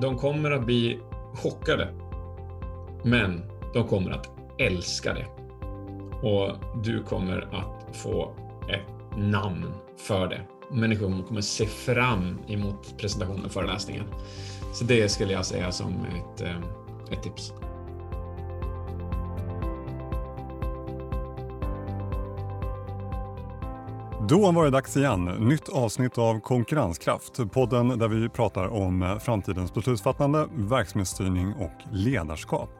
de kommer att bli chockade. Men de kommer att älska det. Och du kommer att få ett namn för det. Människor kommer se fram emot presentationen och föreläsningen. Så det skulle jag säga som ett, eh, ett tips. Då var det dags igen. Nytt avsnitt av Konkurrenskraft. Podden där vi pratar om framtidens beslutsfattande, verksamhetsstyrning och ledarskap.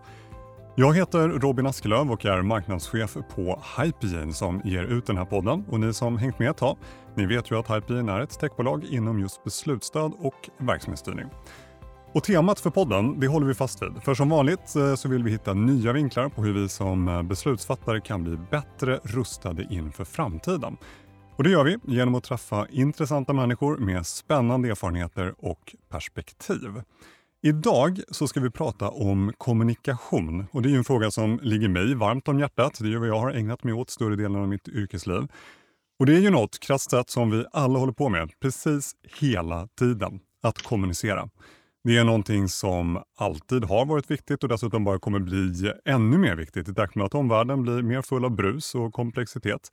Jag heter Robin Askelöv och är marknadschef på Hypegen som ger ut den här podden. Och ni som hängt med ett tag, ni vet ju att Hypegen är ett techbolag inom just beslutsstöd och verksamhetsstyrning. Och temat för podden det håller vi fast vid. För som vanligt eh, så vill vi hitta nya vinklar på hur vi som eh, beslutsfattare kan bli bättre rustade inför framtiden. Och det gör vi genom att träffa intressanta människor med spännande erfarenheter och perspektiv. Idag så ska vi prata om kommunikation och det är en fråga som ligger mig varmt om hjärtat. Det är vad jag har ägnat mig åt större delen av mitt yrkesliv. Och det är ju något krasst sett som vi alla håller på med precis hela tiden, att kommunicera. Det är någonting som alltid har varit viktigt och dessutom bara kommer bli ännu mer viktigt i takt med att omvärlden blir mer full av brus och komplexitet.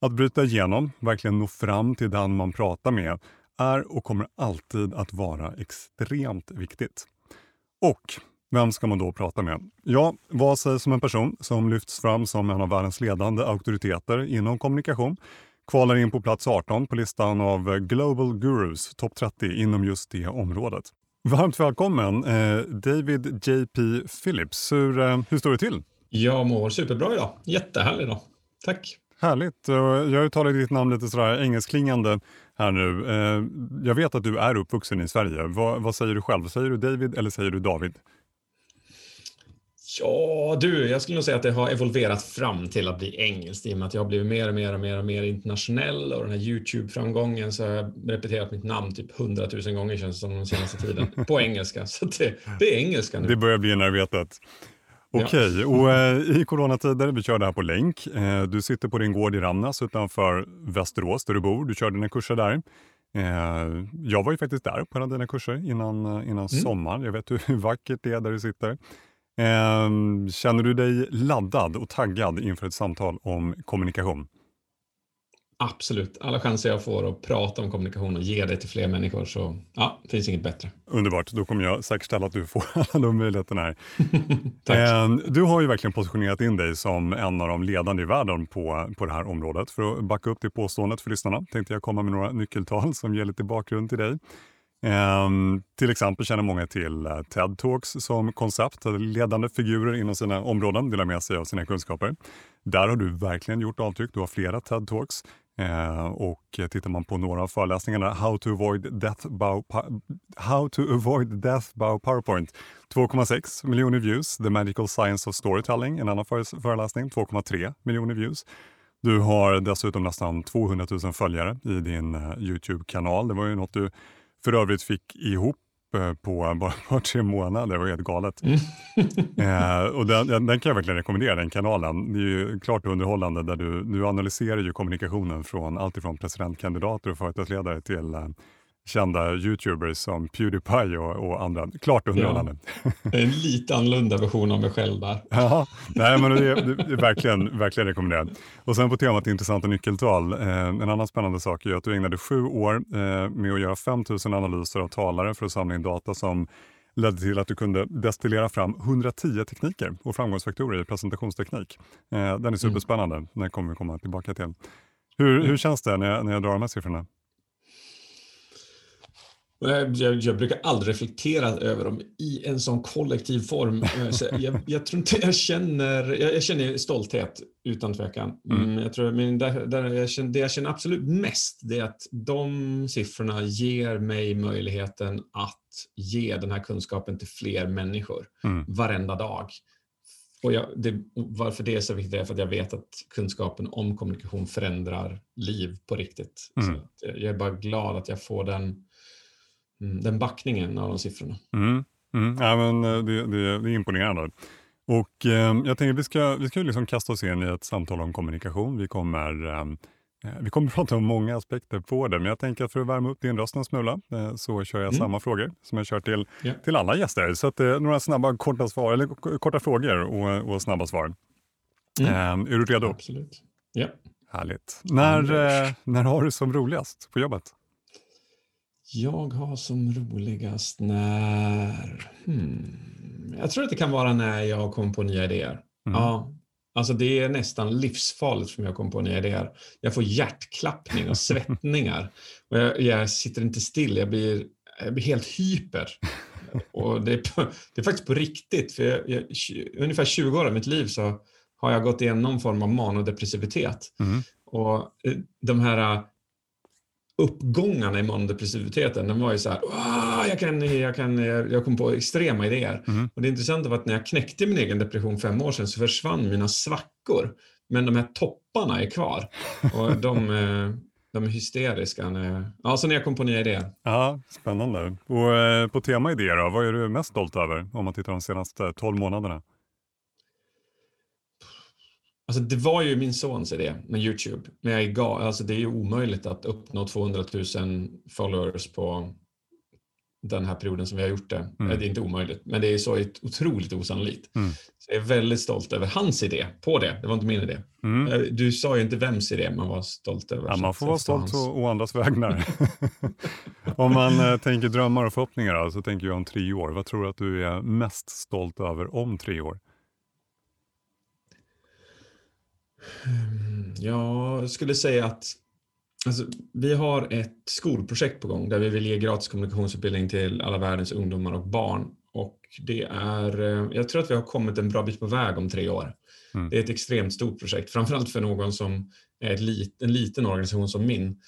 Att bryta igenom, verkligen nå fram till den man pratar med, är och kommer alltid att vara extremt viktigt. Och vem ska man då prata med? Ja, vad sägs om en person som lyfts fram som en av världens ledande auktoriteter inom kommunikation kvalar in på plats 18 på listan av Global Gurus topp 30 inom just det området. Varmt välkommen eh, David J.P. Phillips. Hur, eh, hur står det till? Jag mår superbra idag. Jättehärlig dag. Tack. Härligt. Jag uttalar ditt namn lite sådär engelskklingande här nu. Eh, jag vet att du är uppvuxen i Sverige. Vad, vad, säger du själv? Säger du David eller säger du David? Ja, du, jag skulle nog säga att det har evolverat fram till att bli engelskt i och med att jag har blivit mer och mer och mer och mer internationell och den här Youtube-framgången så har jag repeterat mitt namn typ hundratusen gånger känns det som den senaste tiden på engelska. Så det, det är engelska nu. Det börjar bli nervetet. Okej, okay. och eh, i coronatider, vi kör det här på länk. Eh, du sitter på din gård i Ramnäs utanför Västerås där du bor. Du kör dina kurser där. Eh, jag var ju faktiskt där på en av dina kurser innan, innan mm. sommaren. Jag vet hur vackert det är där du sitter. Eh, känner du dig laddad och taggad inför ett samtal om kommunikation? Absolut. Alla chanser jag får att prata om kommunikation och ge det till fler människor så ja, finns inget bättre. Underbart. Då kommer jag säkerställa att du får alla de möjligheterna här. Tack. Ehm, du har ju verkligen positionerat in dig som en av de ledande i världen på, på det här området. För att backa upp det påståendet för lyssnarna tänkte jag komma med några nyckeltal som ger lite bakgrund till dig. Um, till exempel känner många till uh, TED Talks som koncept. Ledande figurer inom sina områden delar med sig av sina kunskaper. Där har du verkligen gjort avtryck. Du har flera TED Talks. Eh, och tittar man på några av föreläsningarna, How to avoid death by, How to avoid death by PowerPoint, 2,6 miljoner views. The Magical Science of Storytelling, en annan föreläsning, 2,3 miljoner views. Du har dessutom nästan 200 000 följare i din eh, Youtube-kanal. Det var ju något du för övrigt fick ihop på bara tre månader. Det var helt galet. Mm. eh, och den, den, kan jag verkligen rekommendera, den kanalen. Det är ju klart underhållande där du, du analyserar ju kommunikationen från allt ifrån presidentkandidater och företagsledare till eh, kända youtubers som Pewdiepie och, och andra. Klart underhållande. Ja, det är en lite annorlunda version av mig själv där. ja, nej, men det är, det är verkligen, verkligen rekommenderat. Och sen på temat intressanta nyckeltal. Eh, en annan spännande sak är att du ägnade sju år eh, med att göra 5000 analyser av talare för att samla in data som ledde till att du kunde destillera fram 110 tekniker och framgångsfaktorer i presentationsteknik. Eh, den är mm. superspännande. Mm. Den kommer vi komma tillbaka till. Hur, hur känns det när jag, när jag drar de här siffrorna? Jag, jag, brukar aldrig reflektera över dem i en sån kollektiv form. Jag, jag tror inte jag känner, jag, känner stolthet utan tvekan. Mm. mm. Jag tror, men där, där jag känner, det jag känner absolut mest det är att de siffrorna ger mig möjligheten att ge den här kunskapen till fler människor mm. varenda dag. Och det, varför det är så viktigt är för att jag vet att kunskapen om kommunikation förändrar liv på riktigt. Mm. Jag är bara glad att jag får den den backningen av de siffrorna. Mm. Mm. Ja, men eh, det, det, det är imponerande. Och eh, jag tänker vi ska, vi ska liksom kasta oss in i ett samtal om kommunikation. Vi kommer eh, Eh, vi kommer prata om många aspekter på det, men jag tänker att för att värma upp din röst en smula eh, så kör jag mm. samma frågor som jag kör till, yeah. till alla gäster. Så att, eh, några snabba korta, svar, eller korta frågor och, och snabba svar. Mm. Eh, är du redo? Absolut. Ja. Härligt. När, eh, när har du som roligast på jobbet? Jag har som roligast när... Hmm, jag tror att det kan vara när jag kommer på nya idéer. Mm. Ja, Alltså det är nästan livsfarligt för mig att komma på nya idéer. Jag får hjärtklappning och svettningar. och jag, jag, sitter inte still, jag blir, jag blir helt hyper. Och det är, på, det är faktiskt på riktigt. För jag, jag, ungefär 20 år av mitt liv så har jag gått igenom någon form av manodepressivitet. Mm. Och eh, de här uppgångarna i manodepressiviteten, den var ju så här, jag, kan, jag, kan, jag kom på extrema idéer. Mm. Och det intressanta var att när jag knäckte min egen depression fem år sedan så försvann mina svackor. Men de här topparna är kvar. Och de, eh, de är hysteriska. Ja, så när jag kom på nya idéer. Ja, spännande. Och eh, på tema idéer då, vad är du mest stolt över om man tittar de senaste 12 månaderna? Alltså det var ju min sons idé med Youtube. Men jag är gal, alltså det är ju omöjligt att uppnå 200 000 followers på den här perioden som vi har gjort det. Mm. Det är inte omöjligt, men det är så otroligt osannolikt. Mm. Så jag är väldigt stolt över hans idé på det. Det var inte min idé. Mm. Eh, du sa ju inte vems idé man var stolt över. Ja, man får vara stolt å andras vägnar. om man äh, tänker drömmar och förhoppningar så tänker jag om tre år. Vad tror du att du är mest stolt över om tre år? Ehm, jag skulle säga att alltså, vi har ett skolprojekt på gång där vi vill ge gratis kommunikationsutbildning till alla världens ungdomar och barn. Och det är, eh, jag tror att vi har kommit en bra bit på väg om tre år. Mm. Det är ett extremt stort projekt, framförallt för någon som är lit, en liten organisation som min.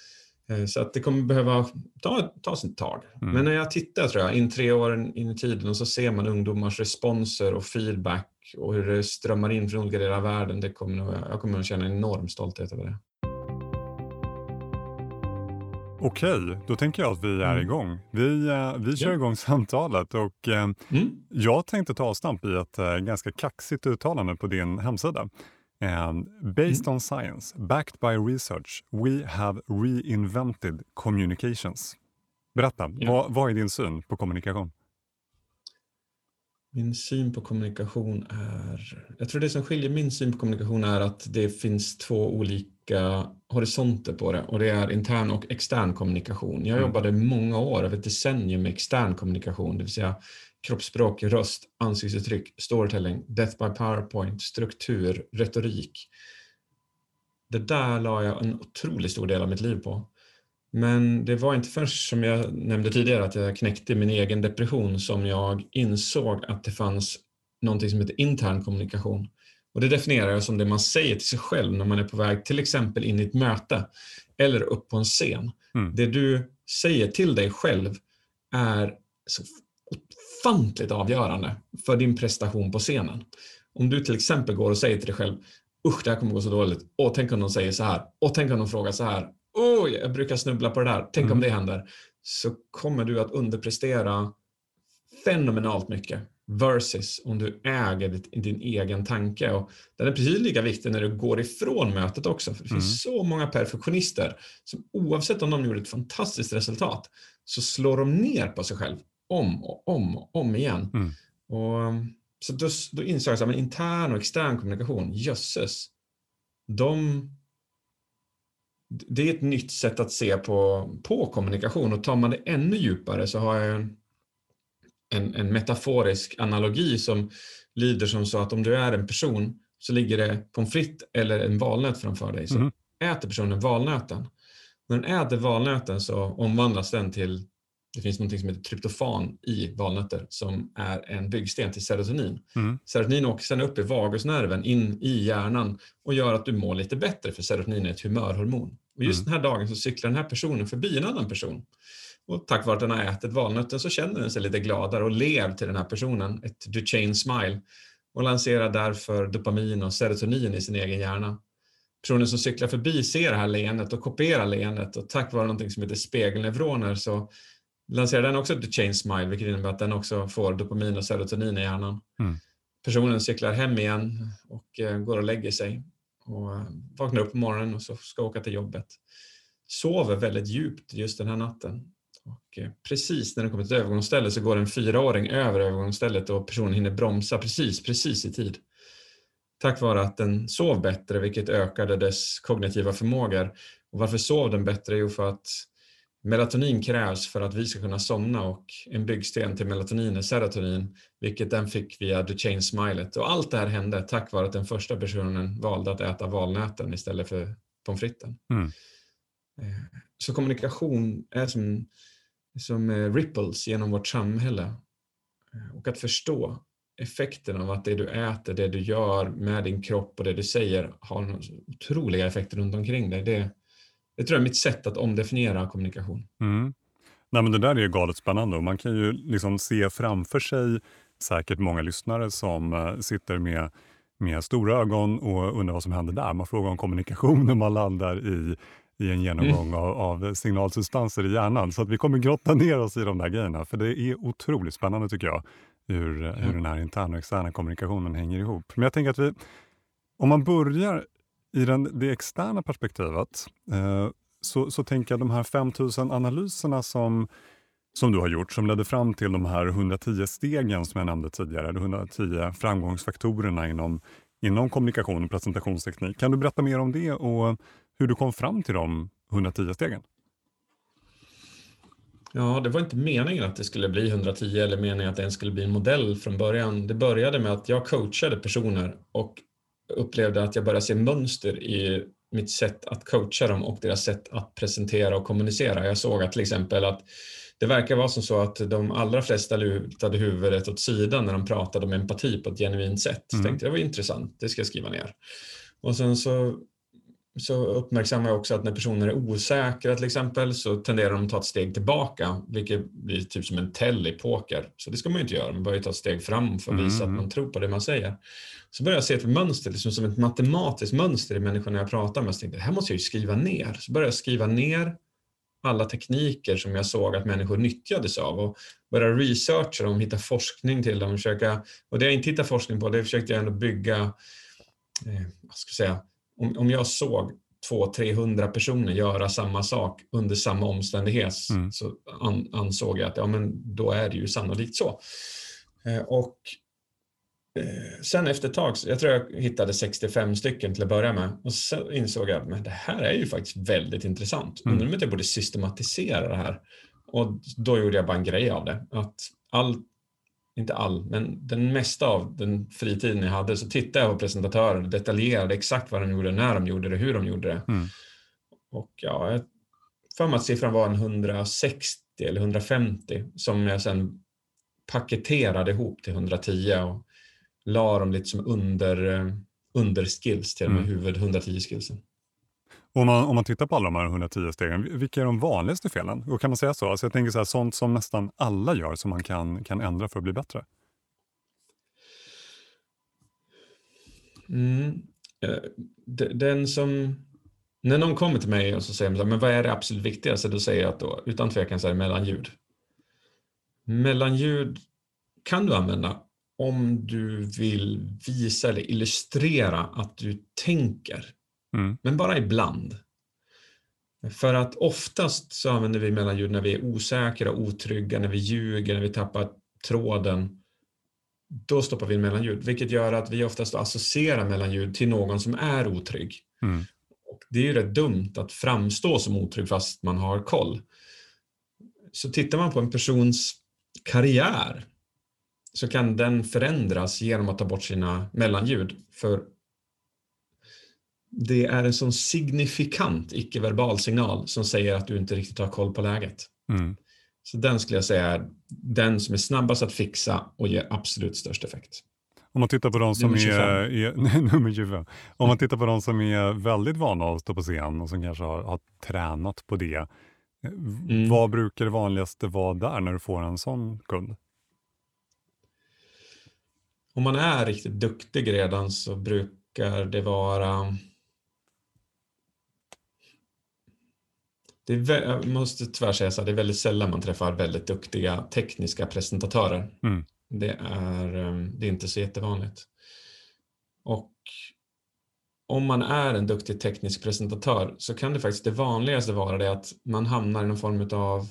Eh, så att det kommer behöva ta, ta ett tag. Mm. Men när jag tittar tror jag, in tre år in i tiden och så ser man ungdomars responser och feedback och hur det strömmar in från olika delar av världen. Det kommer nog, jag kommer att känna en enorm stolthet över det. Okej, då tänker jag att vi är mm. igång. Vi, eh, vi kör ja. igång samtalet och eh, mm. jag tänkte ta avstamp i ett eh, ganska kaxigt uttalande på din hemsida. based mm. on science, backed by research, we have reinvented communications. Berätta, ja. vad, vad är din syn på kommunikation? Min syn på kommunikation är... Jag tror det som skiljer min syn på kommunikation är att det finns två olika horisonter på det och det är intern och extern kommunikation. Jag mm. jobbade många år, över ett decennium med extern kommunikation, det vill säga kroppsspråk, röst, ansiktsuttryck, storytelling, death by powerpoint, struktur, retorik. Det där la jag en otroligt stor del av mitt liv på. Men det var inte först som jag nämnde tidigare att jag knäckte min egen depression som jag insåg att det fanns någonting som heter intern kommunikation. Och det definierar jag som det man säger till sig själv när man är på väg till exempel in i ett möte eller upp på en scen. Mm. Det du säger till dig själv är så ofantligt avgörande för din prestation på scenen. Om du till exempel går och säger till dig själv usch det här kommer gå så dåligt, åh tänk om de säger så här, åh tänk om de frågar så här, oj, jag brukar snubbla på det där, tänk mm. om det händer, så kommer du att underprestera fenomenalt mycket versus om du äger ditt, din egen tanke. Och den är precis lika viktig när du går ifrån mötet också. För det mm. finns så många perfektionister som oavsett om de gjorde ett fantastiskt resultat så slår de ner på sig själv om och om och om igen. Mm. Och, så då, då insåg jag att intern och extern kommunikation, jösses, de det är ett nytt sätt att se på, på kommunikation och tar man det ännu djupare så har jag en, en, en metaforisk analogi som lyder som så att om du är en person så ligger det pommes frites eller en valnöt framför dig. Så mm. äter personen valnöten. När den äter valnöten så omvandlas den till, det finns något som heter tryptofan i valnötter som är en byggsten till serotonin. Mm. Serotonin åker sedan upp i vagusnerven in i hjärnan och gör att du mår lite bättre för serotonin är ett humörhormon. Och just mm. den här dagen så cyklar den här personen förbi en annan person. Och tack vare att den har ätit valnöten så känner den sig lite gladare och ler till den här personen, ett Duchenne smile och lanserar därför dopamin och serotonin i sin egen hjärna. Personen som cyklar förbi ser det här leendet och kopierar leendet och tack vare något som heter spegelneuroner så lanserar den också Duchenne smile vilket innebär att den också får dopamin och serotonin i hjärnan. Mm. Personen cyklar hem igen och eh, går och lägger sig och vaknar upp på morgonen och så ska åka till jobbet. Sover väldigt djupt just den här natten. Och precis när den kommer till ett övergångsställe så går en fyraåring över övergångsstället och personen hinner bromsa precis, precis i tid. Tack vare att den sov bättre, vilket ökade dess kognitiva förmågor. Och varför sov den bättre? Jo, för att Melatonin krävs för att vi ska kunna somna och en byggsten till melatonin är serotonin, vilket den fick via Duchenne Smilet. Och allt det här hände tack vare att den första personen valde att äta valnöten istället för pommes fritesen. Mm. Eh, så kommunikation är som, som eh, ripples genom vårt samhälle. Eh, och att förstå effekten av att det du äter, det du gör med din kropp och det du säger har otroliga effekter runt omkring dig. Det, det tror jag är mitt sätt att omdefiniera kommunikation. Mm. Nej, men det där är ju galet spännande och man kan ju liksom se framför sig säkert många lyssnare som uh, sitter med, med stora ögon och undrar vad som händer där. Man frågar om kommunikation när man landar i, i en genomgång mm. av, av, signalsubstanser i hjärnan. Så att vi kommer grotta ner oss i de där grejerna, för det är otroligt spännande tycker jag, hur, mm. hur den här interna och externa kommunikationen hänger ihop. Men jag tänker att vi, om man börjar i den, det externa perspektivet eh, så, så tänker jag de här 5000 analyserna som, som du har gjort som ledde fram till de här 110 stegen som jag nämnde tidigare, de 110 framgångsfaktorerna inom, inom kommunikation och presentationsteknik. Kan du berätta mer om det och hur du kom fram till de 110 stegen? Ja, det var inte meningen att det skulle bli 110 eller meningen att det ens skulle bli en modell från början. Det började med att jag coachade personer och upplevde att jag började se mönster i mitt sätt att coacha dem och deras sätt att presentera och kommunicera. Jag såg att till exempel att det verkar vara som så att de allra flesta lutade huvudet åt sidan när de pratade om empati på ett genuint sätt. Mm. tänkte det var intressant, det ska jag skriva ner. Och sen så, så uppmärksammar jag också att när personer är osäkra till exempel så tenderar de att ta ett steg tillbaka, vilket blir typ som en tell i poker. Så det ska man ju inte göra, man bör ju ta ett steg fram för att visa mm. att man tror på det man säger. Så började jag se ett mönster, liksom som ett matematiskt mönster i människorna jag pratar med. Så tänkte det här måste jag ju skriva ner. Så började jag skriva ner alla tekniker som jag såg att människor nyttjade sig av och börja researcha dem, hitta forskning till dem. Försöka, och det jag inte hittade forskning på, det försökte jag ändå bygga, eh, vad ska jag säga, om, om jag såg 200-300 personer göra samma sak under samma omständighet mm. så an, ansåg jag att ja, men då är det ju sannolikt så. Eh, och Eh, sen efter ett tag, jag tror jag hittade 65 stycken till att börja med och så insåg jag att det här är ju faktiskt väldigt intressant. Mm. Undrar om jag borde systematisera det här. Och då gjorde jag bara en grej av det. Att all, inte all, men den mesta av den fritiden jag hade så tittade jag på presentatörer och detaljerade exakt vad de gjorde, när de gjorde det, hur de gjorde det. Mm. Och ja, jag för mig att siffran var en 160 eller 150 som jag sen paketerade ihop till 110 och la dem lite som under, eh, under skills till mm. huvud 110 skillsen. Om man, om man tittar på alla de här 110 stegen, vilka är de vanligaste felen? Och kan man säga så? Alltså jag tänker så här, sånt som nästan alla gör som man kan, kan ändra för att bli bättre. Mm. Eh, den som... När någon kommer till mig och så säger men vad är det absolut viktigaste? Då säger jag att då, utan tvekan så är det mellanljud. Mellanljud kan du använda om du vill visa eller illustrera att du tänker. Mm. Men bara ibland. För att oftast så använder vi mellanljud när vi är osäkra, otrygga, när vi ljuger, när vi tappar tråden. Då stoppar vi in mellanljud, vilket gör att vi oftast associerar mellanljud till någon som är otrygg. Mm. Och det är ju rätt dumt att framstå som otrygg fast man har koll. Så tittar man på en persons karriär så kan den förändras genom att ta bort sina mellanljud. För det är en sån signifikant icke-verbal signal som säger att du inte riktigt har koll på läget. Mm. Så den skulle jag säga är den som är snabbast att fixa och ger absolut störst effekt. Om man tittar på de som är, är nummer 25. Om man tittar på de som är väldigt vana att stå på scen och som kanske har, har tränat på det. Mm. Vad brukar det vanligaste vara där när du får en sån kund? om man är riktigt duktig redan så brukar det vara det är, jag måste tyvärr säga så här, det är väldigt sällan man träffar väldigt duktiga tekniska presentatörer. Mm. Det, är, ehm, det är inte så jättevanligt. Och om man är en duktig teknisk presentatör så kan det faktiskt det vanligaste vara det att man hamnar i någon form av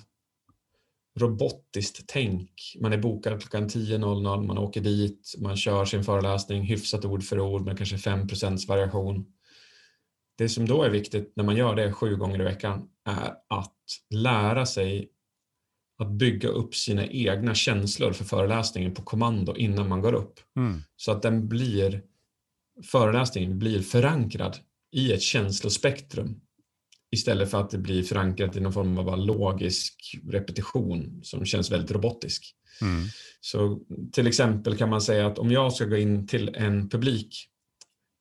robotiskt tänk. Man är bokad klockan 10.00, man åker dit, man kör sin föreläsning hyfsat ord för ord med kanske 5% variation. Det som då är viktigt när man gör det sju gånger i veckan är att lära sig att bygga upp sina egna känslor för föreläsningen på kommando innan man går upp. Mm. Så att den blir, föreläsningen blir förankrad i ett känslospektrum istället för att det blir förankrat i någon form av logisk repetition som känns väldigt robotisk. Mm. Så till exempel kan man säga att om jag ska gå in till en publik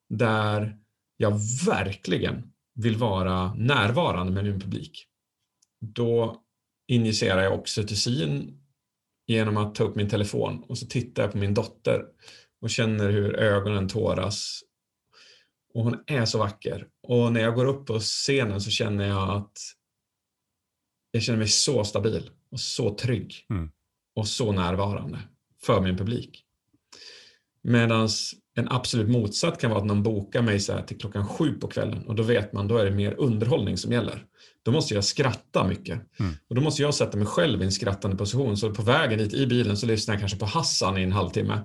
där jag verkligen vill vara närvarande med min publik, då injicerar jag oxytocin genom att ta upp min telefon och så tittar jag på min dotter och känner hur ögonen tåras. Och hon är så vacker. Och när jag går upp på scenen så känner jag att jag känner mig så stabil och så trygg mm. och så närvarande för min publik. Medan en absolut motsatt kan vara att någon bokar mig så till klockan sju på kvällen och då vet man, då är det mer underhållning som gäller. Då måste jag skratta mycket. Mm. Och då måste jag sätta mig själv i en skrattande position. Så på vägen hit i bilen så lyssnar jag kanske på Hassan i en halvtimme.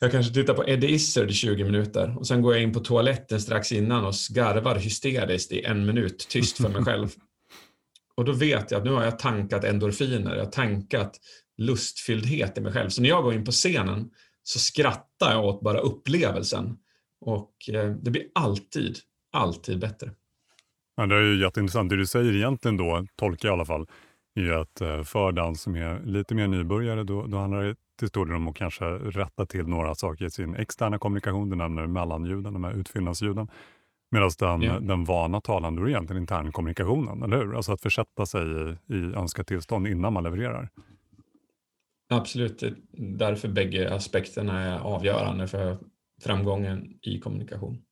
Jag kanske tittar på Eddie Izzard i 20 minuter och sen går jag in på toaletten strax innan och skarvar hysteriskt i en minut tyst för mig själv. Och då vet jag att nu har jag tankat endorfiner, jag har tankat lustfylldhet i mig själv. Så när jag går in på scenen så skrattar jag åt bara upplevelsen. Och eh, det blir alltid, alltid bättre. Ja, det är ju jätteintressant. Det du säger egentligen då, tolkar jag i alla fall, är att eh, för den som är lite mer nybörjare, då, då handlar det till stor del om att kanske rätta till några saker i sin externa kommunikation. Du nämner mellanljuden, de här utfyllnadsljuden. Medan den, ja. den vana talan, då är det egentligen internkommunikationen, eller hur? Alltså att försätta sig i, i önskat tillstånd innan man levererar. Absolut, därför bägge aspekterna är avgörande för framgången i kommunikation.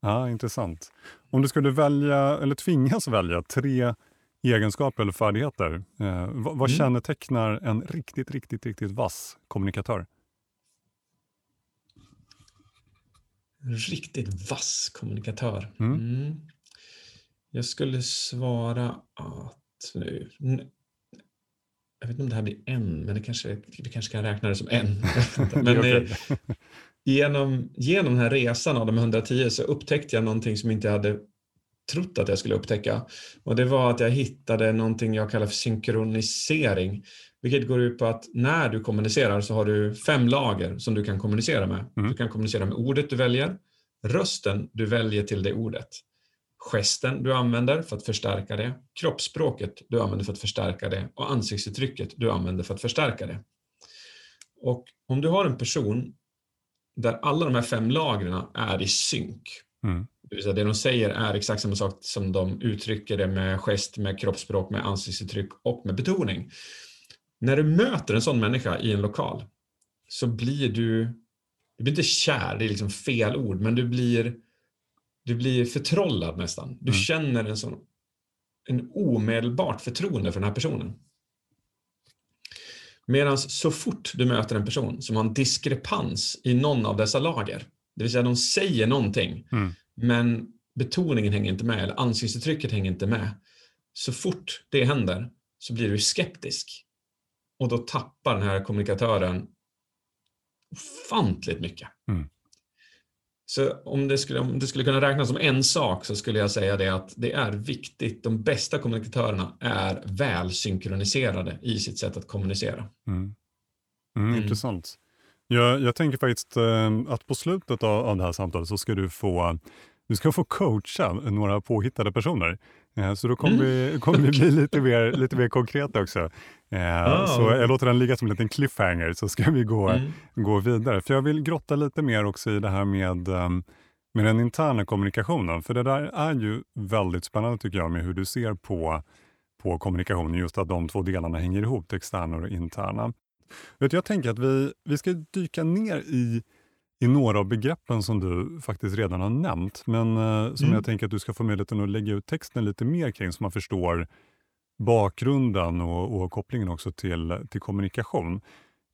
Ja, Intressant. Om du skulle välja, eller tvingas välja tre egenskaper eller färdigheter, eh, vad, vad mm. kännetecknar en riktigt, riktigt, riktigt vass kommunikatör? Riktigt vass kommunikatör? Mm. Mm. Jag skulle svara att nu, jag vet inte om det här blir en, men det kanske, vi kanske kan räkna det som en. men eh, genom, genom den här resan av de 110 så upptäckte jag någonting som inte jag hade trott att jag skulle upptäcka. Och det var att jag hittade någonting jag kallar för synkronisering. Vilket går ut på att när du kommunicerar så har du fem lager som du kan kommunicera med. Mm. Du kan kommunicera med ordet du väljer, rösten du väljer till det ordet, gesten du använder för att förstärka det, kroppsspråket du använder för att förstärka det och ansiktsuttrycket du använder för att förstärka det. Och om du har en person där alla de här fem lagren är i synk, mm. det vill säga det de säger är exakt samma sak som de uttrycker det med gest, med kroppsspråk, med ansiktsuttryck och med betoning. När du möter en sån människa i en lokal så blir du, du blir inte kär, det är liksom fel ord, men du blir du blir förtrollad nästan. Du mm. känner en sån en omedelbart förtroende för den här personen. Medan så fort du möter en person som har en diskrepans i någon av dessa lager, det vill säga de säger någonting, mm. men betoningen hänger inte med eller ansiktsuttrycket hänger inte med. Så fort det händer så blir du skeptisk. Och då tappar den här kommunikatören ofantligt mycket. Mm. Så om det, skulle, om det skulle kunna räknas som en sak så skulle jag säga det att det är viktigt. De bästa kommunikatörerna är väl synkroniserade i sitt sätt att kommunicera. Mm. Mm, mm. Intressant. Jag, jag, tänker faktiskt eh, att på slutet av, av det här samtalet så ska du få, du ska få coacha några påhittade personer. Eh, så då kommer, mm. vi, kommer vi bli lite mer, lite mer konkreta också. Oh. Så jag låter den ligga som en liten cliffhanger så ska vi gå, mm. gå vidare. För jag vill grotta lite mer också i det här med, ehm, med den interna kommunikationen. För det där är ju väldigt spännande tycker jag med hur du ser på, på kommunikationen. Just att de två delarna hänger ihop, det externa och det interna. Jag tänker att vi, vi ska dyka ner i i några av begreppen som du faktiskt redan har nämnt, men eh, som mm. jag tänker att du ska få möjligheten att lägga ut texten lite mer kring så man förstår bakgrunden och, och kopplingen också till, till kommunikation.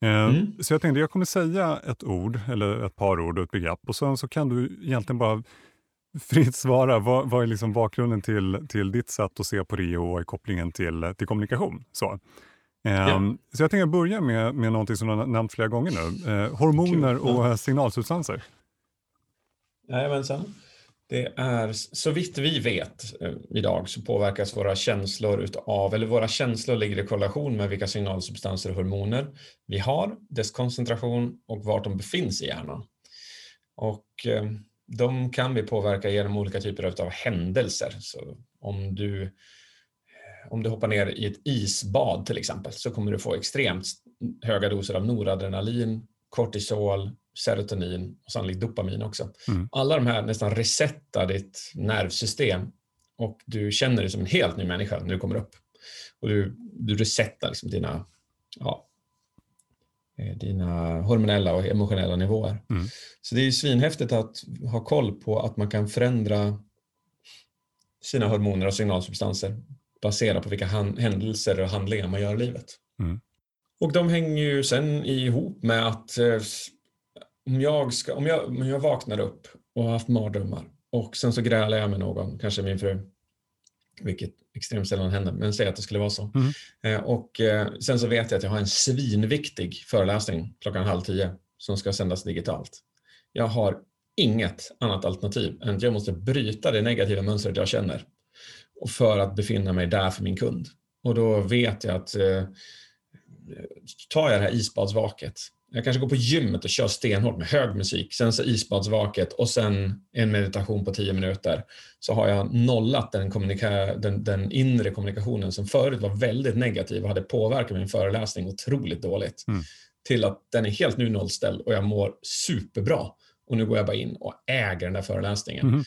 Eh, mm. Så jag tänkte jag kommer säga ett ord, eller ett par ord och ett begrepp och sen så kan du egentligen bara fritt svara. Vad, vad är liksom bakgrunden till, till ditt sätt att se på det och vad är kopplingen till, till kommunikation? Så. Ja. Um, så jag tänker börja med, med något som du har nämnt flera gånger nu. Uh, hormoner Kul. och signalsubstanser. Jajamensan. Det är, så vitt vi vet eh, idag så påverkas våra känslor utav, eller våra känslor ligger i korrelation med vilka signalsubstanser och hormoner vi har, dess koncentration och vart de befinns i hjärnan. Och eh, de kan vi påverka genom olika typer av händelser. Så om du, om du hoppar ner i ett isbad till exempel så kommer du få extremt höga doser av noradrenalin, kortisol, serotonin och sannolikt dopamin också. Mm. Alla de här nästan resetar ditt nervsystem och du känner dig som en helt ny människa när du kommer upp. Och du, du resetar liksom dina, ja, eh, dina hormonella och emotionella nivåer. Mm. Så det är svinhäftigt att ha koll på att man kan förändra sina hormoner och signalsubstanser baserat på vilka händelser och handlingar man gör i livet. Mm. Och de hänger ju sen ihop med att eh, om jag, ska, om, jag, om jag vaknar upp och har haft mardrömmar och sen så grälar jag med någon, kanske min fru, vilket extremt sällan händer, men säg att det skulle vara så. Mm. Eh, och eh, sen så vet jag att jag har en svinviktig föreläsning klockan halv tio som ska sändas digitalt. Jag har inget annat alternativ än att jag måste bryta det negativa mönstret jag känner och för att befinna mig där för min kund. Och då vet jag att eh, tar jag det här isbadsvaket jag kanske går på gymmet och kör stenhårt med hög musik, sen så isbadsvaket och sen en meditation på tio minuter. Så har jag nollat den, den, den, inre kommunikationen som förut var väldigt negativ och hade påverkat min föreläsning otroligt dåligt. Mm. Till att den är helt nu nollställd och jag mår superbra. Och nu går jag bara in och äger den där föreläsningen. Mm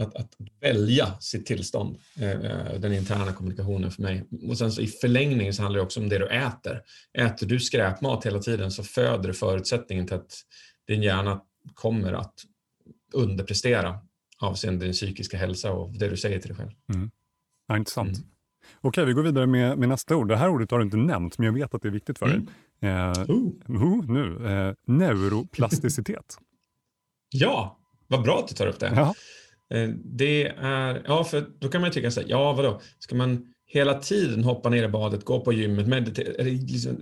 att, att välja sitt tillstånd, eh, eh, den interna kommunikationen för mig. Och sen så i förlängningen så handlar det också om det du äter. Äter du skräpmat hela tiden så föder det förutsättningen till att din hjärna kommer att underprestera avseende din psykiska hälsa och det du säger till dig själv. Mm. Ja, intressant. Mm. Okej, vi går vidare med, med, nästa ord. Det här ordet har du inte nämnt, men jag vet att det är viktigt för dig. Mm. Eh, uh. nu. Eh, neuroplasticitet. ja, vad bra att du tar upp det. Ja. Eh, det är, ja för då kan man tycka så här, ja vadå, ska man hela tiden hoppa ner i badet, gå på gymmet, meditera, är det, liksom,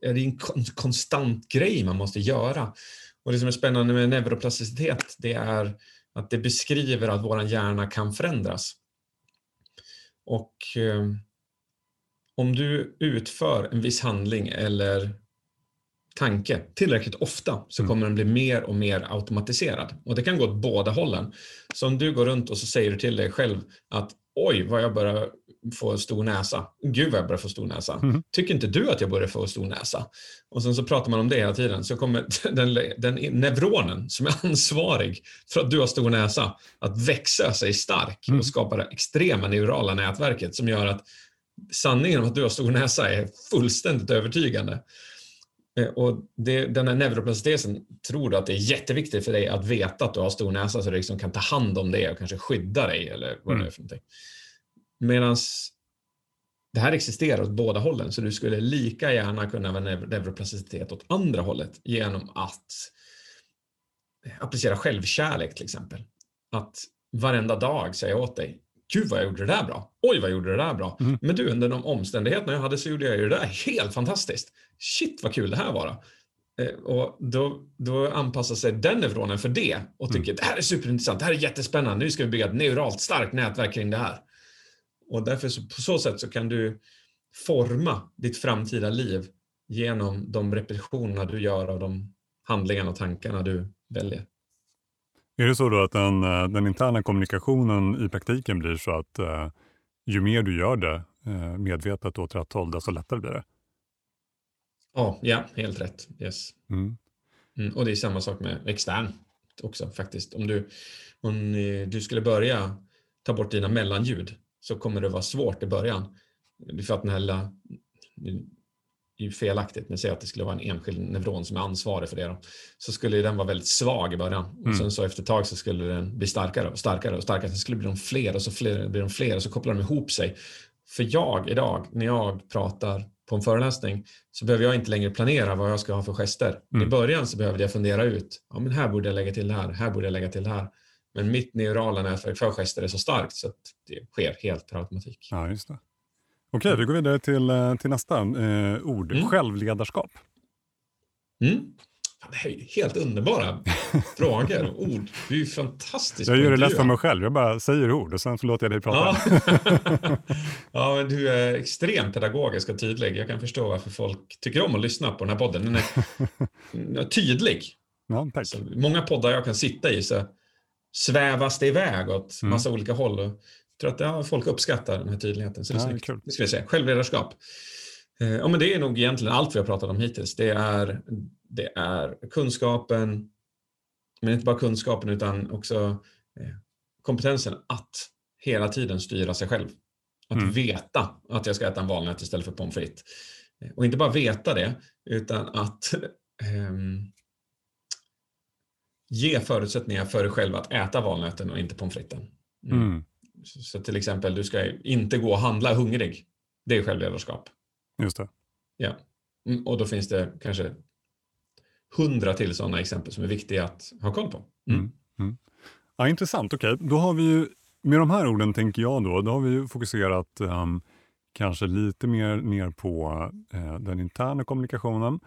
är det en konstant grej man måste göra? Och det som är spännande med neuroplasticitet, det är att det beskriver att vår hjärna kan förändras. Och eh, om du utför en viss handling eller tanke tillräckligt ofta så mm. kommer den bli mer och mer automatiserad. Och det kan gå åt båda hållen. Så om du går runt och så säger du till dig själv att oj vad jag börjar få stor näsa. Gud vad jag börjar få stor näsa. Mm. Tycker inte du att jag börjar få stor näsa? Och sen så pratar man om det hela tiden så kommer den, den neuronen som är ansvarig för att du har stor näsa att växa sig stark mm. och skapa det extrema neurala nätverket som gör att sanningen om att du har stor näsa är fullständigt övertygande. Eh, och det, den här neuroplasticiteten tror du att det är jätteviktigt för dig att veta att du har stor näsa så du liksom kan ta hand om det och kanske skydda dig eller vad mm. det är för någonting. Medan det här existerar åt båda hållen så du skulle lika gärna kunna ha neuroplasticitet åt andra hållet genom att applicera självkärlek till exempel. Att varenda dag säga åt dig, Gud vad jag gjorde det där bra. Oj vad jag gjorde det där bra. Mm. Men du, under de omständigheterna jag hade så gjorde jag ju det där helt fantastiskt. Shit vad kul det här var. Då. Eh, och då, då anpassar sig den neuronen för det och tycker mm. det här är superintressant, det här är jättespännande, nu ska vi bygga ett neuralt starkt nätverk kring det här. Och därför så, på så sätt så kan du forma ditt framtida liv genom de repetitionerna du gör av de handlingarna och tankarna du väljer. Är det så då att den, eh, den interna kommunikationen i praktiken blir så att eh, ju mer du gör det medvetet åt rätt håll, desto lättare blir det? Oh, ja, helt rätt. Yes. Mm. Mm, och det är samma sak med extern också faktiskt. Om du, om du skulle börja ta bort dina mellanljud så kommer det vara svårt i början. För att den här är ju felaktigt, men säg att det skulle vara en enskild neuron som är ansvarig för det. Då, så skulle den vara väldigt svag i början. Mm. Och sen så efter ett tag så skulle den bli starkare och starkare och starkare. Sen skulle det bli de fler och så fler, blir de fler och så kopplar de ihop sig. För jag idag, när jag pratar på en föreläsning, så behöver jag inte längre planera vad jag ska ha för gester. Mm. I början så behövde jag fundera ut, ja men här borde jag lägga till det här, här borde jag lägga till det här. Men mitt neurala nätverk för gester är så starkt så att det sker helt per automatik. Ja, just det. Okej, vi går vidare till, eh, till nästa eh, ord. Mm. Självledarskap. Mm. Det är helt underbara frågor och ord. Du är ju fantastisk Jag gör det lätt för mig själv. Jag bara säger ord och sen så låter jag dig prata. Ja. ja, men du är extremt pedagogisk och tydlig. Jag kan förstå varför folk tycker om att lyssna på den här podden. Den är, tydlig. Ja, tack. Så många poddar jag kan sitta i så svävas det iväg åt Mm. massa olika håll. Och jag tror att ja, folk uppskattar den här tydligheten. Så det är Ja, snyggt. kul. Det ska vi säga. Självledarskap. Eh, ja, men det är nog egentligen allt vi har pratat om hittills. Det är, det är kunskapen, men inte bara kunskapen utan också eh, kompetensen att hela tiden styra sig själv. Att Mm. veta att jag ska äta en valnöt istället för pommes frites. Eh, Och inte bara veta det, utan att ehm, ge förutsättningar för dig själv att äta valnöten och inte pommes fritesen. Mm. Mm, Så, så till exempel, du ska inte gå och handla hungrig. Det är självledarskap. just det. Ja. Mm, Och då finns det kanske hundra till sådana exempel som är viktiga att ha koll på. Mm. Mm. Ja, intressant. Okej, då har vi ju med de här orden tänker jag då, då har vi ju fokuserat ehm, kanske lite mer ner på eh, den interna kommunikationen.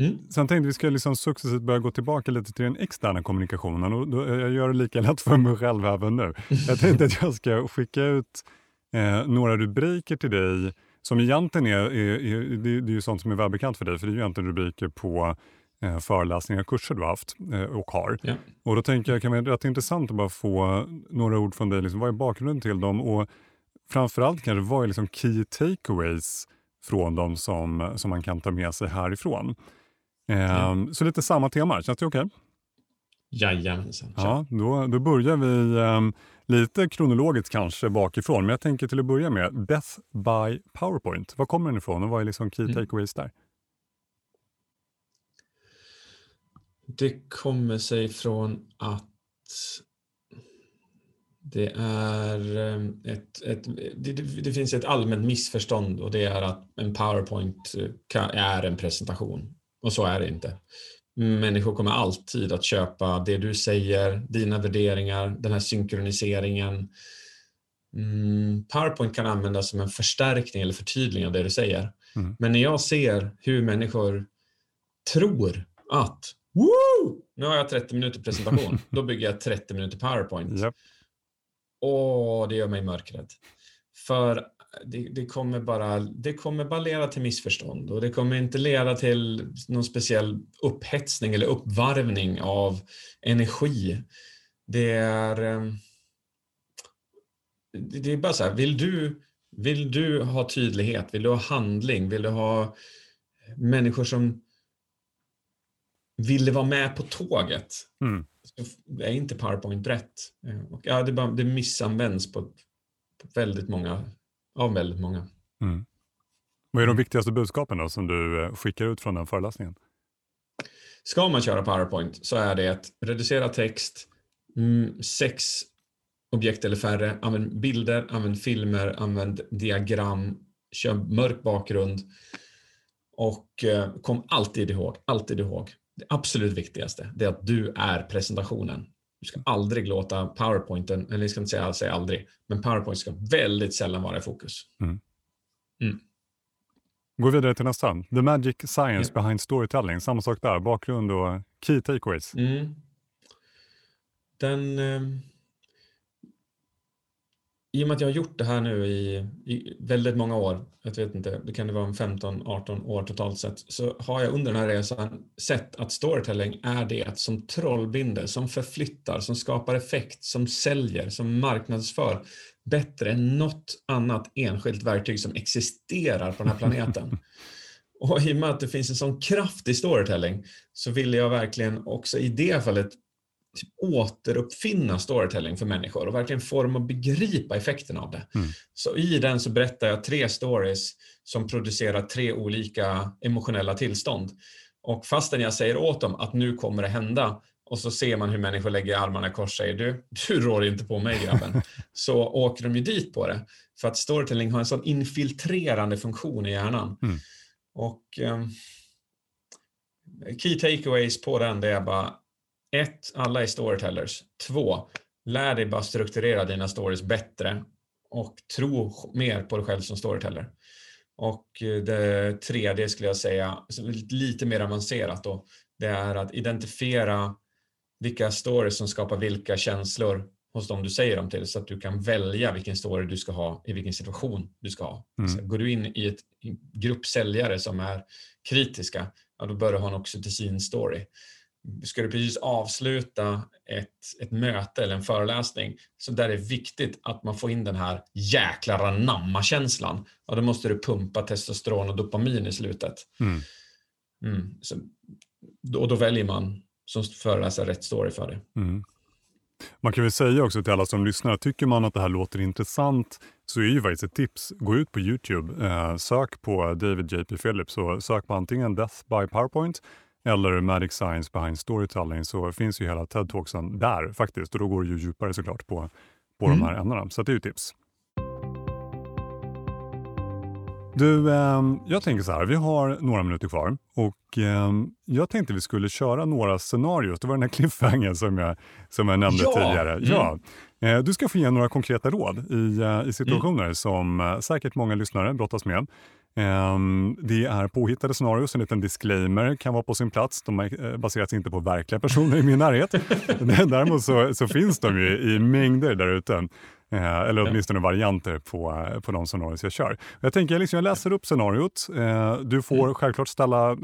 Mm. Sen tänkte vi ska liksom successivt börja gå tillbaka lite till den externa kommunikationen och då, jag gör det lika lätt för mig själv även nu. Jag tänkte att jag ska skicka ut eh, några rubriker till dig som egentligen är, är, är det, är ju sånt som är välbekant för dig, för det är ju egentligen rubriker på eh, föreläsningar och kurser du har haft eh, och har. Ja. Och då tänker jag kan det vara rätt intressant att bara få några ord från dig. Liksom, vad är bakgrunden till dem? Och framförallt kanske vad är liksom key takeaways från dem som, som man kan ta med sig härifrån? Ehm, Så lite samma tema, känns det okej? Jajamensan. Kör. Ja, då, då börjar vi ehm, lite kronologiskt kanske bakifrån. Men jag tänker till att börja med Beth by PowerPoint. Var kommer den ifrån och vad är liksom key Mm. takeaways där? Det kommer sig från att det är eh, ett, ett det, det, finns ett allmänt missförstånd och det är att en PowerPoint eh, kan, är en presentation. Och så är det inte. Människor kommer alltid att köpa det du säger, dina värderingar, den här synkroniseringen. Mm, PowerPoint kan användas som en förstärkning eller förtydligning av det du säger. Mm. Men när jag ser hur människor tror att Woo! nu har jag 30 minuter presentation, då bygger jag 30 minuter PowerPoint. Japp. Åh, det gör mig mörkrädd. För det, det, kommer bara, det kommer bara leda till missförstånd och det kommer inte leda till någon speciell upphetsning eller uppvarvning av energi. Det är, eh, det det är bara så här, vill du, vill du ha tydlighet, vill du ha handling, vill du ha människor som ville vara med på tåget Mm. så är inte PowerPoint rätt. Eh, Och ja, det, bara, det missanvänds på, på väldigt många, av väldigt många. Mm. Vad är de viktigaste budskapen då som du eh, skickar ut från den föreläsningen? Ska man köra PowerPoint så är det att reducera text, mm, sex objekt eller färre, använd bilder, använd filmer, använd diagram, kör mörk bakgrund och eh, kom alltid ihåg, alltid ihåg, det absolut viktigaste, det är att du är presentationen. Du ska aldrig låta PowerPointen, eller jag ska inte säga, säga aldrig, men PowerPoint ska väldigt sällan vara i fokus. Gå vidare till nästa. The Magic Science Ja. Behind Storytelling. Samma sak där, bakgrund och key takeaways. Mm. Den... Eh, I och med att jag har gjort det här nu i, i väldigt många år, jag vet inte, det kan det vara en 15-18 år totalt sett, så har jag under den här resan sett att storytelling är det som trollbinder, som förflyttar, som skapar effekt, som säljer, som marknadsför bättre än något annat enskilt verktyg som existerar på den här planeten. Och i och med att det finns en sån kraft i storytelling så vill jag verkligen också i det fallet typ återuppfinna storytelling för människor och verkligen få dem att begripa effekten av det. Mm. Så i den så berättar jag tre stories som producerar tre olika emotionella tillstånd. Och fastän jag säger åt dem att nu kommer det hända och så ser man hur människor lägger armarna i kors och säger du, du rår inte på mig grabben. så åker de ju dit på det. För att storytelling har en sån infiltrerande funktion i hjärnan. Mm. Och ehm, key takeaways på den det är bara ett, alla är storytellers. Två, lär dig bara strukturera dina stories bättre och tro mer på dig själv som storyteller. Och det tredje skulle jag säga, lite mer avancerat då, det är att identifiera vilka stories som skapar vilka känslor hos dem du säger dem till så att du kan välja vilken story du ska ha i vilken situation du ska ha. Mm. går du in i ett grupp säljare som är kritiska, ja, då bör du ha en oxytocin-story. Ska du precis avsluta ett, ett möte eller en föreläsning så där är det viktigt att man får in den här jäkla ranamma-känslan. Ja, då måste du pumpa testosteron och dopamin i slutet. Mm. Mm. Så, och då väljer man som föreläsare rätt story för det. Mm. Man kan väl säga också till alla som lyssnar, tycker man att det här låter intressant så är ju faktiskt ett tips, gå ut på Youtube, eh, sök på David J.P. Phillips och sök på antingen Death by PowerPoint eller Magic Science behind Storytelling så finns ju hela TED-talksen där faktiskt och då går det ju djupare såklart på, på mm. de här ämnena. Så det är ju tips. Du, eh, jag tänker så här, vi har några minuter kvar och eh, jag tänkte vi skulle köra några scenarier. Det var den här cliffhangern som jag, som jag nämnde ja. tidigare. Mm. Ja. Eh, du ska få ge några konkreta råd i, eh, i situationer mm. som eh, säkert många lyssnare brottas med. Ehm, det är påhittade scenarios, en liten disclaimer kan vara på sin plats. De eh, baseras inte på verkliga personer i min närhet. Däremot så, så finns de ju i mängder där ute. Eh, eller åtminstone varianter på, på de scenarios jag kör. Jag tänker liksom, jag läser upp scenariot. Eh, du får mm. självklart ställa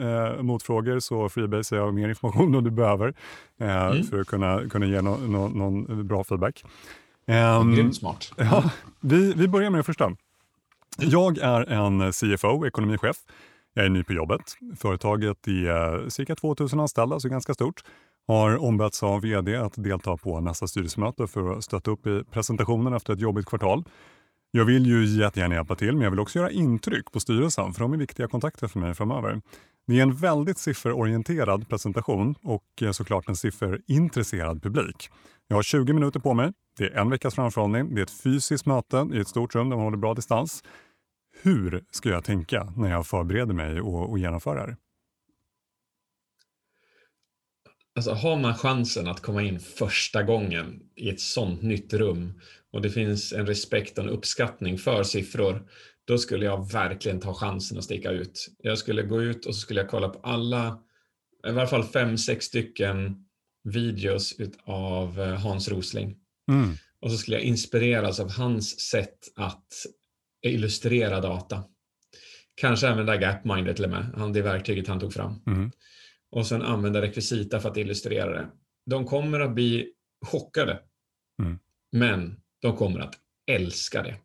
motfrågor så Freebase har mer information om du behöver mm. för att kunna, kunna ge no, någon bra feedback. Um, Grymt smart. Ja, vi, vi börjar med det första. Jag är en CFO, ekonomichef. Jag är ny på jobbet. Företaget är eh, cirka 2000 anställda, så ganska stort. Har ombetts av vd att delta på nästa styrelsemöte för att stötta upp i presentationen efter ett jobbigt kvartal. Jag vill ju jättegärna hjälpa till, men jag vill också göra intryck på styrelsen för de är viktiga kontakter för mig framöver. Det är en väldigt sifferorienterad presentation och eh, såklart en sifferintresserad publik. Jag har 20 minuter på mig. Det är en veckas framförhållning. Det är ett fysiskt möte i ett stort rum där man håller bra distans. Hur ska jag tänka när jag förbereder mig och, och genomför det här? Alltså, har man chansen att komma in första gången i ett sånt nytt rum och det finns en respekt och en uppskattning för siffror, då skulle jag verkligen ta chansen att sticka ut. Jag skulle gå ut och så skulle jag kolla på alla, i varje fall fem, sex stycken videos av eh, Hans Rosling. Mm. Och så skulle jag inspireras av hans sätt att illustrera data. Kanske använda Gapminder till och med, han, det verktyget han tog fram. Mm. Och sen använda rekvisita för att illustrera det. De kommer att bli chockade, mm. men de kommer att älska det.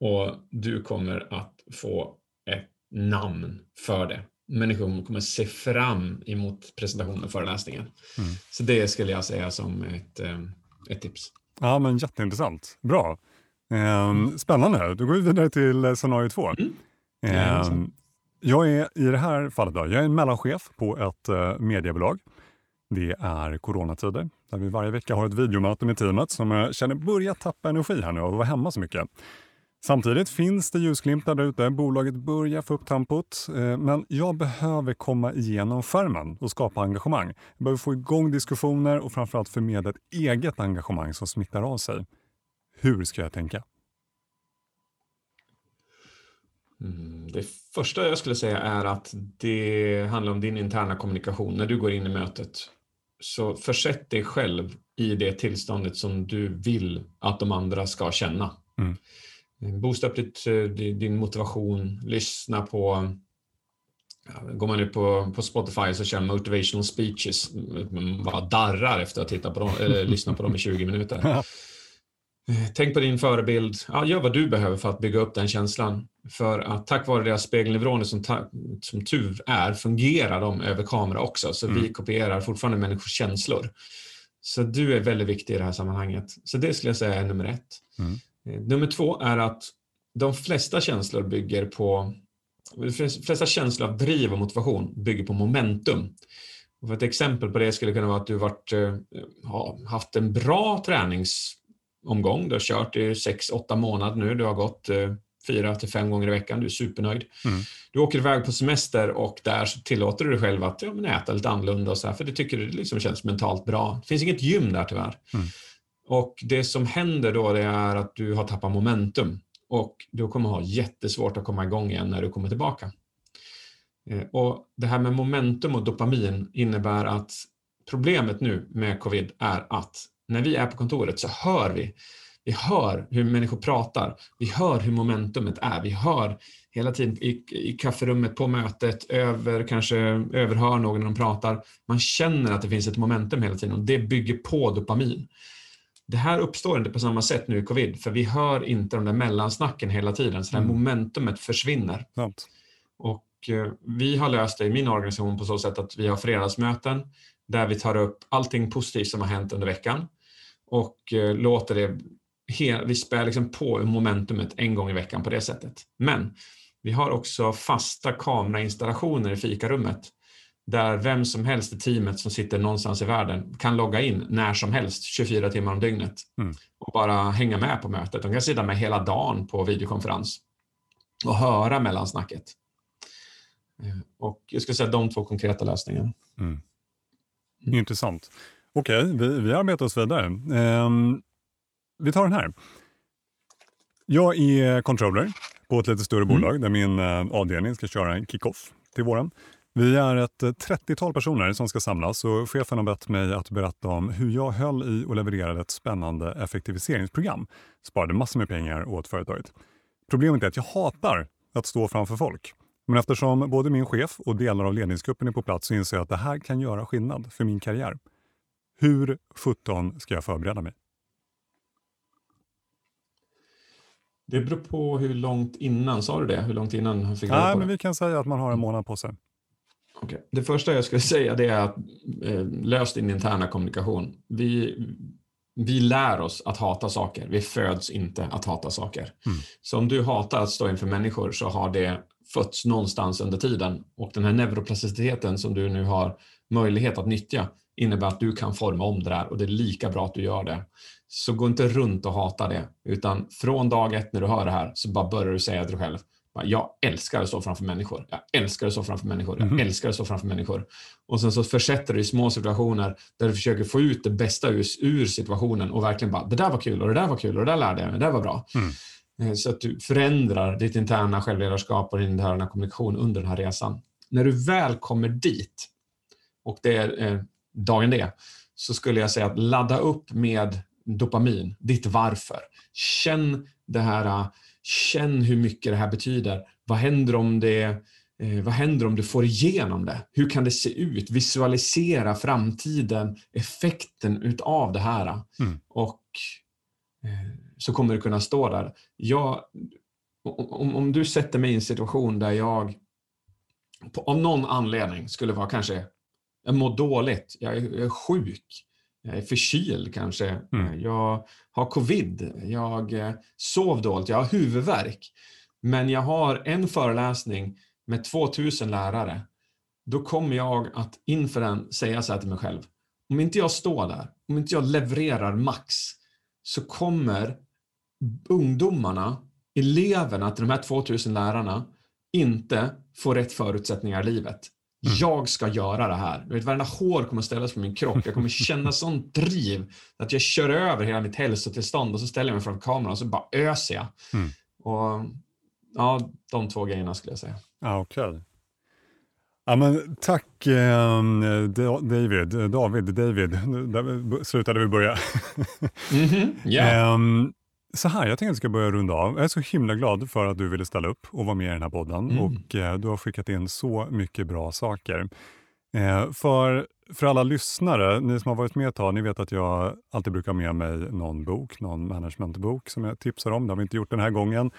Och du kommer att få ett namn för det. Människor kommer se fram emot presentationen och föreläsningen. Mm. Så det skulle jag säga som ett, eh, ett tips. Ja, men jätteintressant. Bra. Eh, spännande. Då går vi vidare till scenario två. Mm. Eh, jag är i det här fallet då, jag är en mellanchef på ett uh, mediebolag. Det är coronatider där vi varje vecka har ett videomöte med teamet som jag känner börjar tappa energi här nu av att vara hemma så mycket. Samtidigt finns det ljusglimtar där ute. Bolaget börjar få upp tempot. Eh, men jag behöver komma igenom skärmen och skapa engagemang. Jag behöver få igång diskussioner och framförallt förmedla ett eget engagemang som smittar av sig. Hur ska jag tänka? Mm, det första jag skulle säga är att det handlar om din interna kommunikation när du går in i mötet. Så försätt dig själv i det tillståndet som du vill att de andra ska känna. Mm. Boosta upp ditt, eh, din motivation, lyssna på Går man ut på, på Spotify så kör motivational speeches. Man bara darrar efter att titta på dem, eller lyssna på dem i 20 minuter. Eh, tänk på din förebild. Ja, gör vad du behöver för att bygga upp den känslan. För att tack vare deras spegelneuroner som, som tur är fungerar de över kamera också. Så mm. vi kopierar fortfarande människors känslor. Så du är väldigt viktig i det här sammanhanget. Så det skulle jag säga är nummer ett. Mm. Eh, nummer två är att de flesta känslor bygger på de flesta känslor av driv och motivation bygger på momentum. Och för ett exempel på det skulle kunna vara att du varit, har eh, haft en bra träningsomgång. Du har kört i 6-8 månader nu. Du har gått fyra till fem gånger i veckan. Du är supernöjd. Mm. Du åker iväg på semester och där så tillåter du dig själv att ja, men äta lite annorlunda och så här, för det tycker du liksom känns mentalt bra. Det finns inget gym där tyvärr. Mm. Och det som händer då det är att du har tappat momentum och du kommer ha jättesvårt att komma igång igen när du kommer tillbaka. Eh, och Det här med momentum och dopamin innebär att problemet nu med covid är att när vi är på kontoret så hör vi vi hör hur människor pratar. Vi hör hur momentumet är. Vi hör hela tiden i, i kafferummet, på mötet, över, kanske överhör någon när de pratar. Man känner att det finns ett momentum hela tiden och det bygger på dopamin. Det här uppstår inte på samma sätt nu i covid, för vi hör inte de där mellansnacken hela tiden, så det här Mm. momentumet försvinner. Sant. Och eh, vi har löst det i min organisation på så sätt att vi har fredagsmöten där vi tar upp allting positivt som har hänt under veckan och eh, låter det, vi spär liksom på momentumet en gång i veckan på det sättet. Men vi har också fasta kamerainstallationer i fikarummet där vem som helst i teamet som sitter någonstans i världen kan logga in när som helst, 24 timmar om dygnet Mm. och bara hänga med på mötet. De kan sitta med hela dagen på videokonferens och höra mellansnacket. Eh, Och jag ska säga de två konkreta lösningarna. Mm. Intressant. Okej, vi, vi arbetar oss vidare. Ehm, vi tar den här. Jag är controller på ett lite större Mm. bolag där min eh, avdelning ska köra en kick-off till våren. Vi är ett eh, 30-tal personer som ska samlas och chefen har bett mig att berätta om hur jag höll i och levererade ett spännande effektiviseringsprogram. Sparade massor med pengar åt företaget. Problemet är att jag hatar att stå framför folk. Men eftersom både min chef och delar av ledningsgruppen är på plats så inser jag att det här kan göra skillnad för min karriär. Hur 17 ska jag förbereda mig? Det beror på hur långt innan, sa du det? Hur långt innan fick Nej, men det? vi kan säga att man har en månad på sig. Okej. Det första jag skulle säga det är att eh, lös din interna kommunikation. Vi, vi lär oss att hata saker. Vi föds inte att hata saker. Mm. Så om du hatar att stå inför människor så har det fötts någonstans under tiden. Och den här neuroplasticiteten som du nu har möjlighet att nyttja innebär att du kan forma om det där och det är lika bra att du gör det. Så gå inte runt och hata det, utan från dag ett när du hör det här så bara börjar du säga till dig själv jag älskar att stå framför människor. Jag älskar att stå framför människor. Jag Mhm. älskar att stå framför människor. Och sen så försätter du i små situationer där du försöker få ut det bästa ur, ur situationen och verkligen bara, det där var kul och det där var kul och det där lärde jag mig, det där var bra. Mm. Eh, Så att du förändrar ditt interna självledarskap och din interna kommunikation under den här resan. När du väl kommer dit, och det är eh, dagen det, så skulle jag säga att ladda upp med dopamin, ditt varför. Känn det här, känn hur mycket det här betyder. Vad händer om det eh, vad händer om du får igenom det? Hur kan det se ut? Visualisera framtiden, effekten utav det här. Mm. Och eh, så kommer du kunna stå där. Jag, om, om du sätter mig i en situation där jag på, av någon anledning skulle vara kanske, jag mår dåligt, jag är, jag är sjuk, jag är förkyld kanske, Mm. Eh, jag har covid, jag eh, sov dåligt, jag har huvudvärk. Men jag har en föreläsning med 2000 lärare. Då kommer jag att inför den säga så här till mig själv. Om inte jag står där, om inte jag levererar max, så kommer ungdomarna, eleverna till de här 2000 lärarna inte få rätt förutsättningar i livet. Mm. Jag ska göra det här. Du vet, varenda hår kommer ställas på min kropp. Jag kommer känna sånt driv att jag kör över hela mitt hälsotillstånd och så ställer jag mig framför kameran och så bara öser jag. Mm. Och, ja, de två grejerna skulle jag säga. Ja, okej. Ja, men tack eh, Da- David, David, David. Där slutade vi börja. Mhm, ja. Ehm, så här, jag tänkte att vi ska börja runda av. Jag är så himla glad för att du ville ställa upp och vara med i den här podden. Mm. Och eh, Du har skickat in så mycket bra saker. Eh, för, för alla lyssnare, ni som har varit med ett tag, ni vet att jag alltid brukar ha med mig någon bok, någon managementbok som jag tipsar om. Det har vi inte gjort den här gången.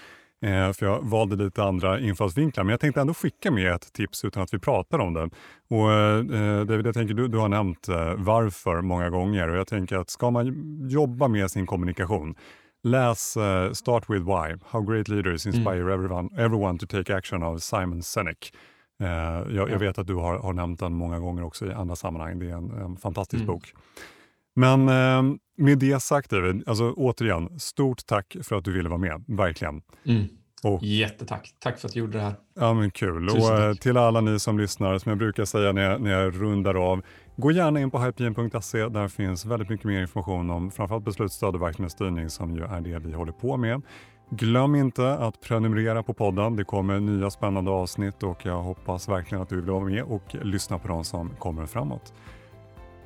Eh, för jag valde lite andra infallsvinklar. Men jag tänkte ändå skicka med ett tips utan att vi pratar om det. Och eh, David, jag tänker, du, du har nämnt eh, varför många gånger och jag tänker att ska man jobba med sin kommunikation, läs eh, Start with Why, How Great Leaders Inspire everyone, everyone to Take Action av Simon Sinek. Eh, jag, jag Ja. vet att du har, har nämnt den många gånger också i andra sammanhang. Det är en, en fantastisk Mm. bok. Men eh, med det sagt David, alltså återigen, stort tack för att du ville vara med. Verkligen. Mm. Och, Jättetack. Tack för att du gjorde det här. Ja, men kul. och eh, till alla ni som lyssnar, som jag brukar säga när jag, när jag rundar av, gå gärna in på hypegen.se. Där finns väldigt mycket mer information om framförallt beslutsstöd och verksamhetsstyrning som ju är det vi håller på med. Glöm inte att prenumerera på podden. Det kommer nya spännande avsnitt och jag hoppas verkligen att du vill vara med och lyssna på de som kommer framåt.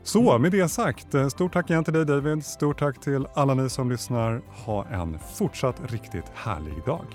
Så med det sagt, eh, stort tack igen till dig David. Stort tack till alla ni som lyssnar. Ha en fortsatt riktigt härlig dag.